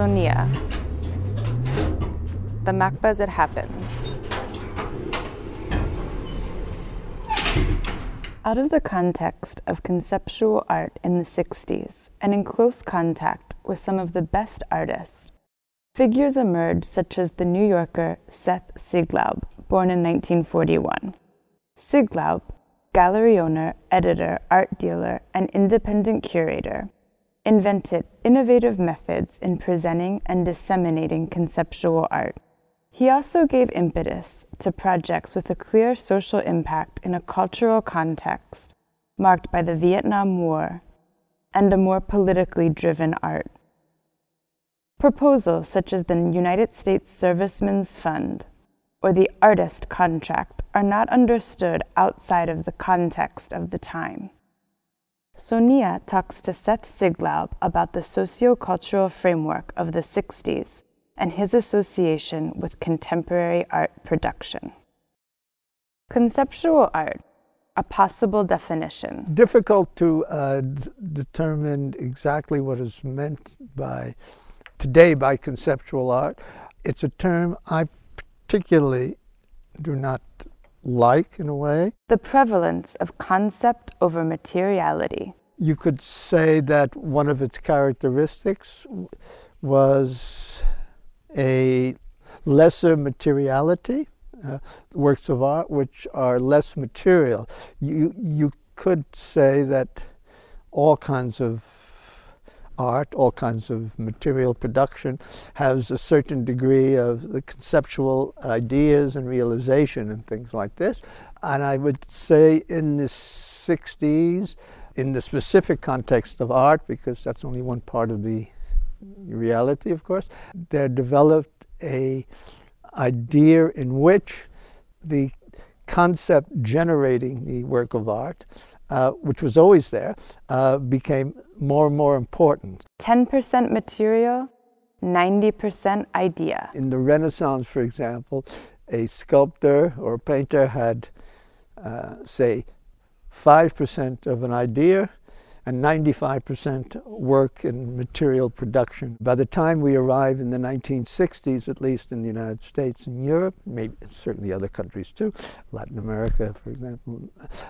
Sonia. The MACBA as it happens. Out of the context of conceptual art in the 60s and in close contact with some of the best artists, figures emerged such as the New Yorker Seth Siegelaub, born in 1941. Siegelaub, gallery owner, editor, art dealer, and independent curator, invented innovative methods in presenting and disseminating conceptual art. He also gave impetus to projects with a clear social impact in a cultural context marked by the Vietnam War and a more politically driven art. Proposals such as the United States Servicemen's Fund or the artist contract are not understood outside of the context of the time. Sonia talks to Seth Siegelaub about the sociocultural framework of the 60s and his association with contemporary art production. Conceptual art, a possible definition. Difficult to uh, determine exactly what is meant by today by conceptual art. It's a term I particularly do not like in a way. The prevalence of concept over materiality. You could say that one of its characteristics was a lesser materiality, uh, works of art which are less material. You, you could say that all kinds of art, all kinds of material production, has a certain degree of the conceptual ideas and realization and things like this. And I would say in the 60s, in the specific context of art, because that's only one part of the reality, of course, there developed a idea in which the concept generating the work of art, uh, which was always there, uh, became more and more important. 10% material, 90% idea. In the Renaissance, for example, a sculptor or a painter had, uh, say, 5% of an idea and 95% work in material production. By the time we arrive in the 1960s, at least in the United States and Europe, maybe certainly other countries too, Latin America, for example,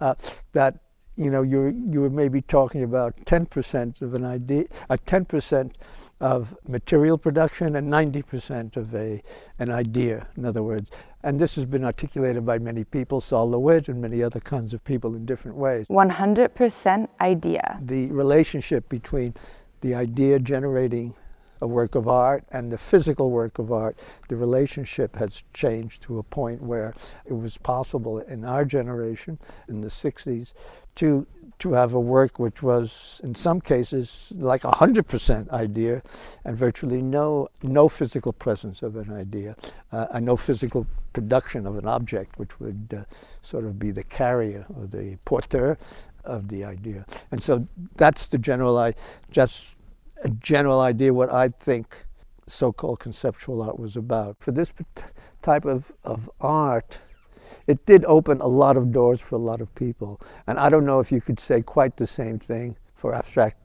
uh, that you know you're you are maybe talking about 10% of an idea, a uh, 10% of material production and 90% of a an idea. In other words, and this has been articulated by many people, Sol LeWitt and many other kinds of people in different ways. 100% idea. The relationship between the idea generating a work of art and the physical work of art, the relationship has changed to a point where it was possible in our generation, in the 60s, to to have a work which was in some cases like hundred percent idea and virtually no no physical presence of an idea uh, and no physical production of an object which would uh, sort of be the carrier or the porteur of the idea. And so that's the general I just a general idea what I think so-called conceptual art was about for this type of, of art it did open a lot of doors for a lot of people. And I don't know if you could say quite the same thing for abstract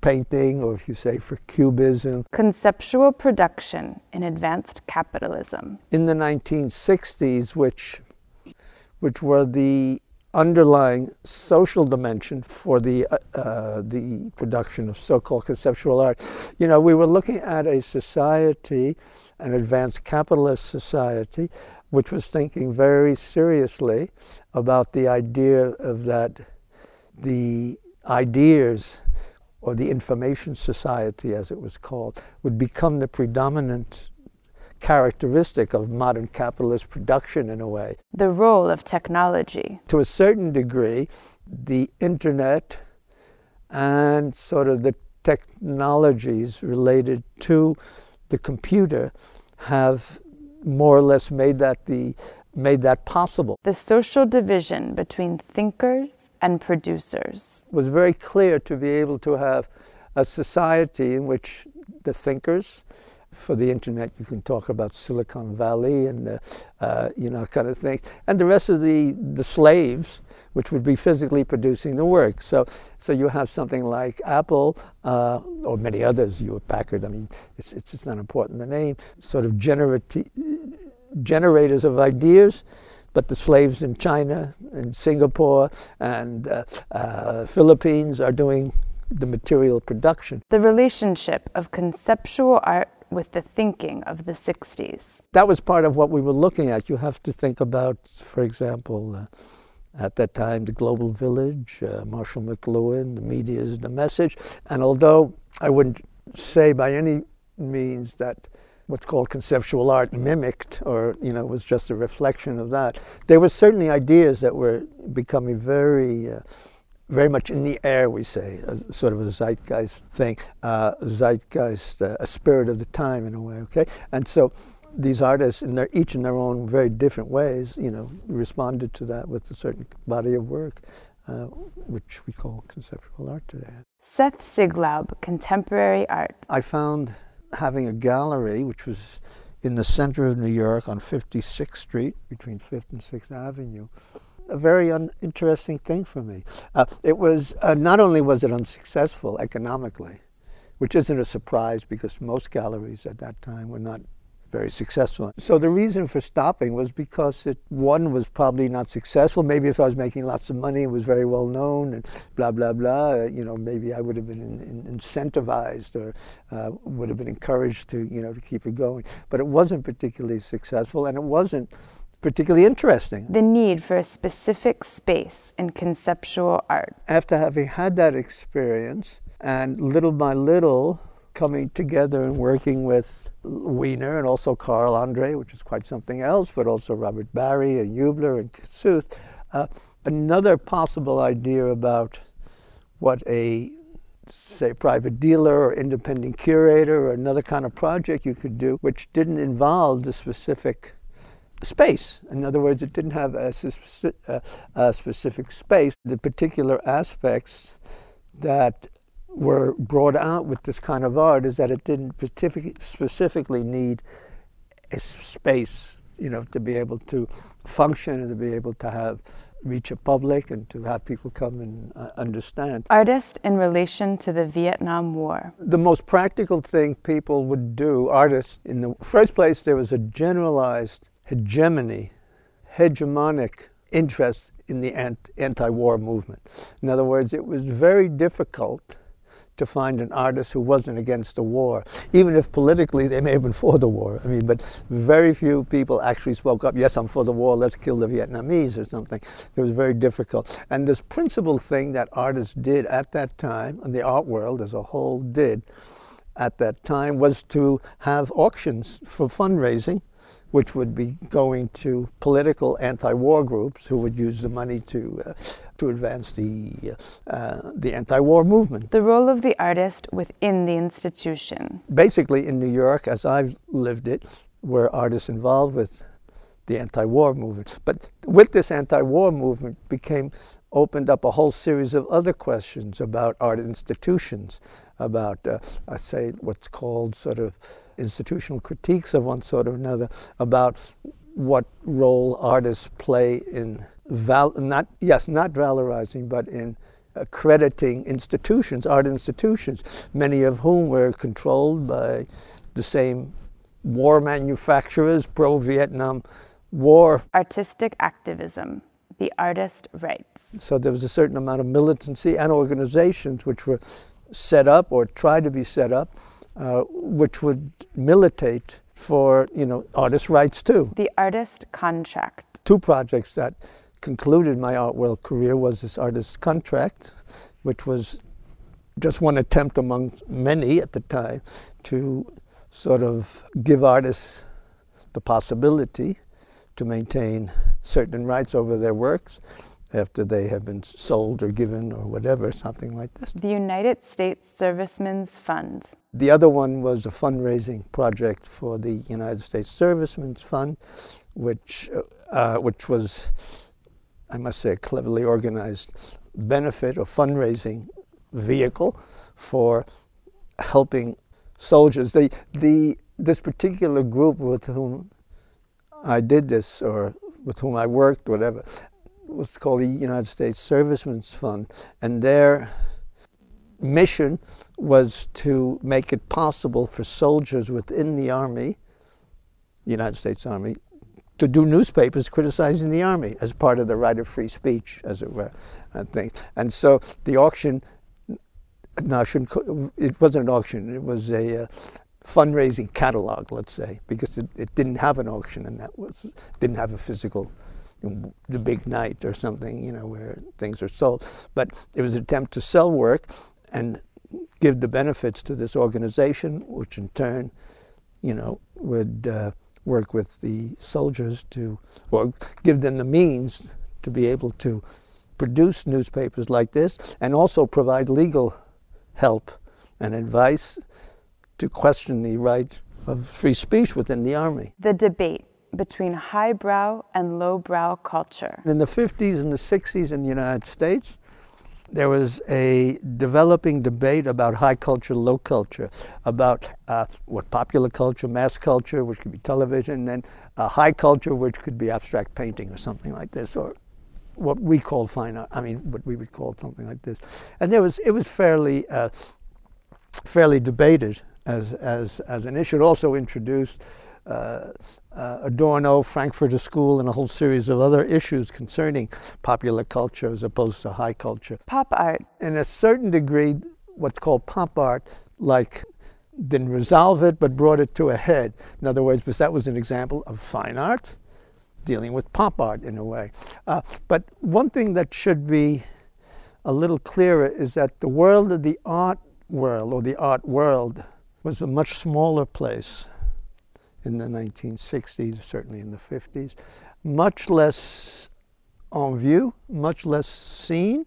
painting or if you say for cubism. Conceptual production in advanced capitalism. In the 1960s, which, which were the underlying social dimension for the uh, uh, the production of so-called conceptual art. You know, we were looking at a society, an advanced capitalist society, which was thinking very seriously about the idea of that the ideas or the information society as it was called would become the predominant characteristic of modern capitalist production in a way. The role of technology. To a certain degree, the internet and sort of the technologies related to the computer have more or less made that the made that possible. The social division between thinkers and producers it was very clear to be able to have a society in which the thinkers for the internet, you can talk about Silicon Valley and uh, uh, you know kind of things, and the rest of the the slaves, which would be physically producing the work. So so you have something like Apple uh, or many others, Hewlett Packard. I mean, it's it's, not important the name. Sort of generati- generators of ideas but the slaves in China and Singapore and uh, uh, Philippines are doing the material production. The relationship of conceptual art with the thinking of the 60s. That was part of what we were looking at. You have to think about, for example, uh, at that time, the Global Village, uh, Marshall McLuhan, the media is the message. And although I wouldn't say by any means that what's called conceptual art mimicked or you know was just a reflection of that there were certainly ideas that were becoming very uh, very much in the air, we say, a, sort of a zeitgeist thing, uh, zeitgeist, uh, a spirit of the time in a way, okay? And so these artists, in their, each in their own very different ways, you know, responded to that with a certain body of work, uh, which we call conceptual art today. Seth Siegelaub, Contemporary Art. I found having a gallery, which was in the center of New York on 56th Street, between 5th and 6th Avenue, a very uninteresting thing for me. Uh, it was uh, not only was it unsuccessful economically, which isn't a surprise because most galleries at that time were not very successful. So the reason for stopping was because it one was probably not successful. Maybe if I was making lots of money, it was very well known, and blah blah blah. Uh, you know, maybe I would have been in, in, incentivized or uh, would have been encouraged to you know to keep it going. But it wasn't particularly successful, and it wasn't particularly interesting. The need for a specific space in conceptual art. After having had that experience, and little by little coming together and working with Weiner and also Carl Andre, which is quite something else, but also Robert Barry and Huebler and Kosuth, uh, another possible idea about what a say private dealer or independent curator or another kind of project you could do which didn't involve the specific space. In other words, it didn't have a, a, a specific space. The particular aspects that were brought out with this kind of art is that it didn't specific, specifically need a space, you know, to be able to function and to be able to have reach a public and to have people come and uh, understand. Artist in relation to the Vietnam War. The most practical thing people would do, artists, in the first place, there was a generalized hegemony, hegemonic interest in the anti war movement. In other words, it was very difficult to find an artist who wasn't against the war, even if politically they may have been for the war. I mean, but very few people actually spoke up, yes, I'm for the war, let's kill the Vietnamese or something. It was very difficult. And this principal thing that artists did at that time, and the art world as a whole did at that time, was to have auctions for fundraising which would be going to political anti-war groups who would use the money to uh, to advance the uh, the anti-war movement. The role of the artist within the institution. Basically, in New York, as I've lived it, were artists involved with the anti-war movement. But with this anti-war movement became opened up a whole series of other questions about art institutions, about, uh, I say, what's called sort of institutional critiques of one sort or another, about what role artists play in val- not yes, not valorizing, but in accrediting institutions, art institutions, many of whom were controlled by the same war manufacturers, pro-Vietnam War. Artistic activism the artist rights. So there was a certain amount of militancy and organizations which were set up or tried to be set up, uh, which would militate for you know artist rights too. The artist contract. Two projects that concluded my art world career was this artist contract, which was just one attempt among many at the time to sort of give artists the possibility to maintain certain rights over their works after they have been sold or given or whatever, something like this. The United States Servicemen's Fund. The other one was a fundraising project for the United States Servicemen's Fund, which, uh, which was, I must say, a cleverly organized benefit or fundraising vehicle for helping soldiers. The, the this particular group with whom I did this, or with whom I worked, whatever, was called the United States Servicemen's Fund, and their mission was to make it possible for soldiers within the Army, the United States Army, to do newspapers criticizing the Army as part of the right of free speech, as it were, and things. And so the auction, no, I shouldn't, it wasn't an auction, it was a uh, fundraising catalog, let's say, because it, it, didn't have an auction and that was, didn't have a physical the big night or something, you know, where things are sold. But it was an attempt to sell work and give the benefits to this organization, which in turn, you know, would uh, work with the soldiers to, or give them the means to be able to produce newspapers like this and also provide legal help and advice to question the right of free speech within the army. The debate between highbrow and lowbrow culture. In the 50s and the 60s in the United States, there was a developing debate about high culture, low culture, about uh, what popular culture, mass culture, which could be television, and uh, high culture, which could be abstract painting or something like this, or what we call fine art. I mean, what we would call something like this. And there was, it was fairly, uh, fairly debated as, as, as an issue. It also introduced uh, uh, Adorno, Frankfurter School, and a whole series of other issues concerning popular culture as opposed to high culture. Pop art. In a certain degree, what's called pop art, like didn't resolve it but brought it to a head. In other words, because that was an example of fine art dealing with pop art in a way. Uh, but one thing that should be a little clearer is that the world of the art world or the art world was a much smaller place in the 1960s, certainly in the 50s. Much less on view, much less seen,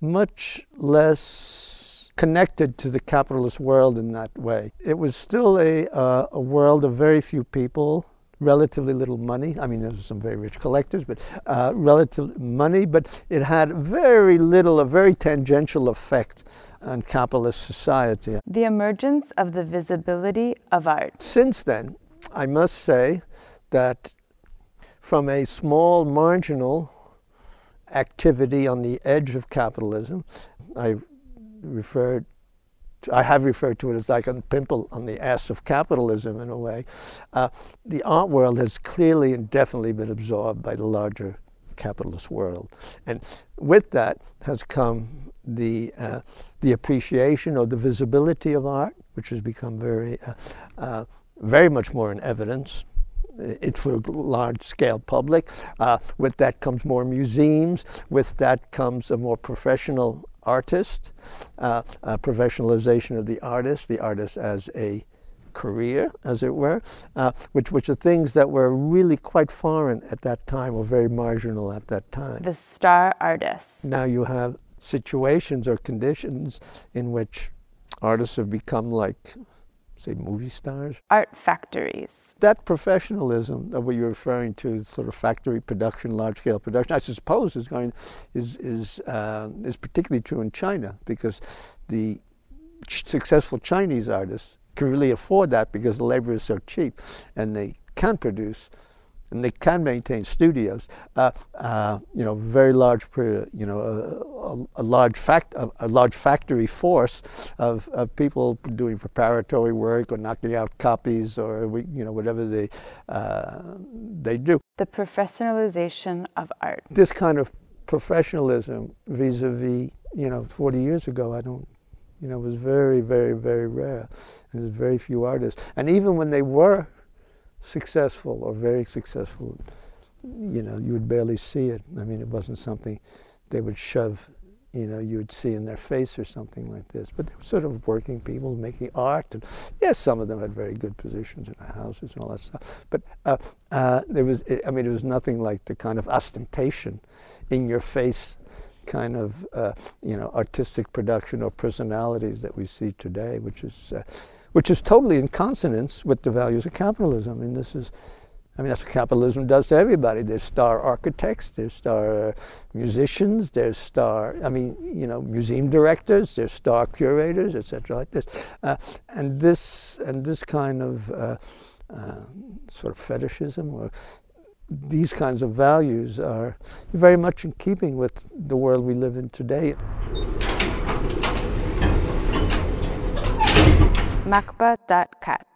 much less connected to the capitalist world in that way. It was still a, uh, a world of very few people, relatively little money. I mean, there were some very rich collectors, but uh, relative money, but it had very little, a very tangential effect on capitalist society. The emergence of the visibility of art. Since then, I must say that from a small marginal activity on the edge of capitalism, I referred I have referred to it as like a pimple on the ass of capitalism in a way. Uh, the art world has clearly and definitely been absorbed by the larger capitalist world. And with that has come the, uh, the appreciation or the visibility of art, which has become very uh, uh very much more in evidence. It's for a large scale public. Uh, with that comes more museums. With that comes a more professional artist, uh, professionalization of the artist, the artist as a career, as it were, uh, which, which are things that were really quite foreign at that time or very marginal at that time. The star artists. Now you have situations or conditions in which artists have become like say, movie stars. Art factories. That professionalism that what you're referring to, sort of factory production, large scale production, I suppose is going is is uh, is particularly true in China because the ch successful Chinese artists can really afford that because the labor is so cheap, and they can produce and they can maintain studios. Uh, uh, you know, very large, you know, a, a, a large fact, a, a, large factory force of, of people doing preparatory work or knocking out copies or you know whatever they uh, they do. The professionalization of art. This kind of professionalism, vis-a-vis, you know, 40 years ago, I don't. You know, was very, very, very rare. There's very few artists, and even when they were successful or very successful, you know, you would barely see it. I mean, it wasn't something they would shove, you know, you would see in their face or something like this. But they were sort of working people making art. And yes, some of them had very good positions in houses and all that stuff. But uh, uh, there was, I mean, it was nothing like the kind of ostentation in your face kind of, uh, you know, artistic production or personalities that we see today, which is uh, which is totally in consonance with the values of capitalism. I mean, this is, I mean, that's what capitalism does to everybody. There's star architects, there's star uh, musicians, there's star, I mean, you know, museum directors, there's star curators, etc., like this. Uh, and this and this kind of uh, uh, sort of fetishism or these kinds of values are very much in keeping with the world we live in today. macba.cat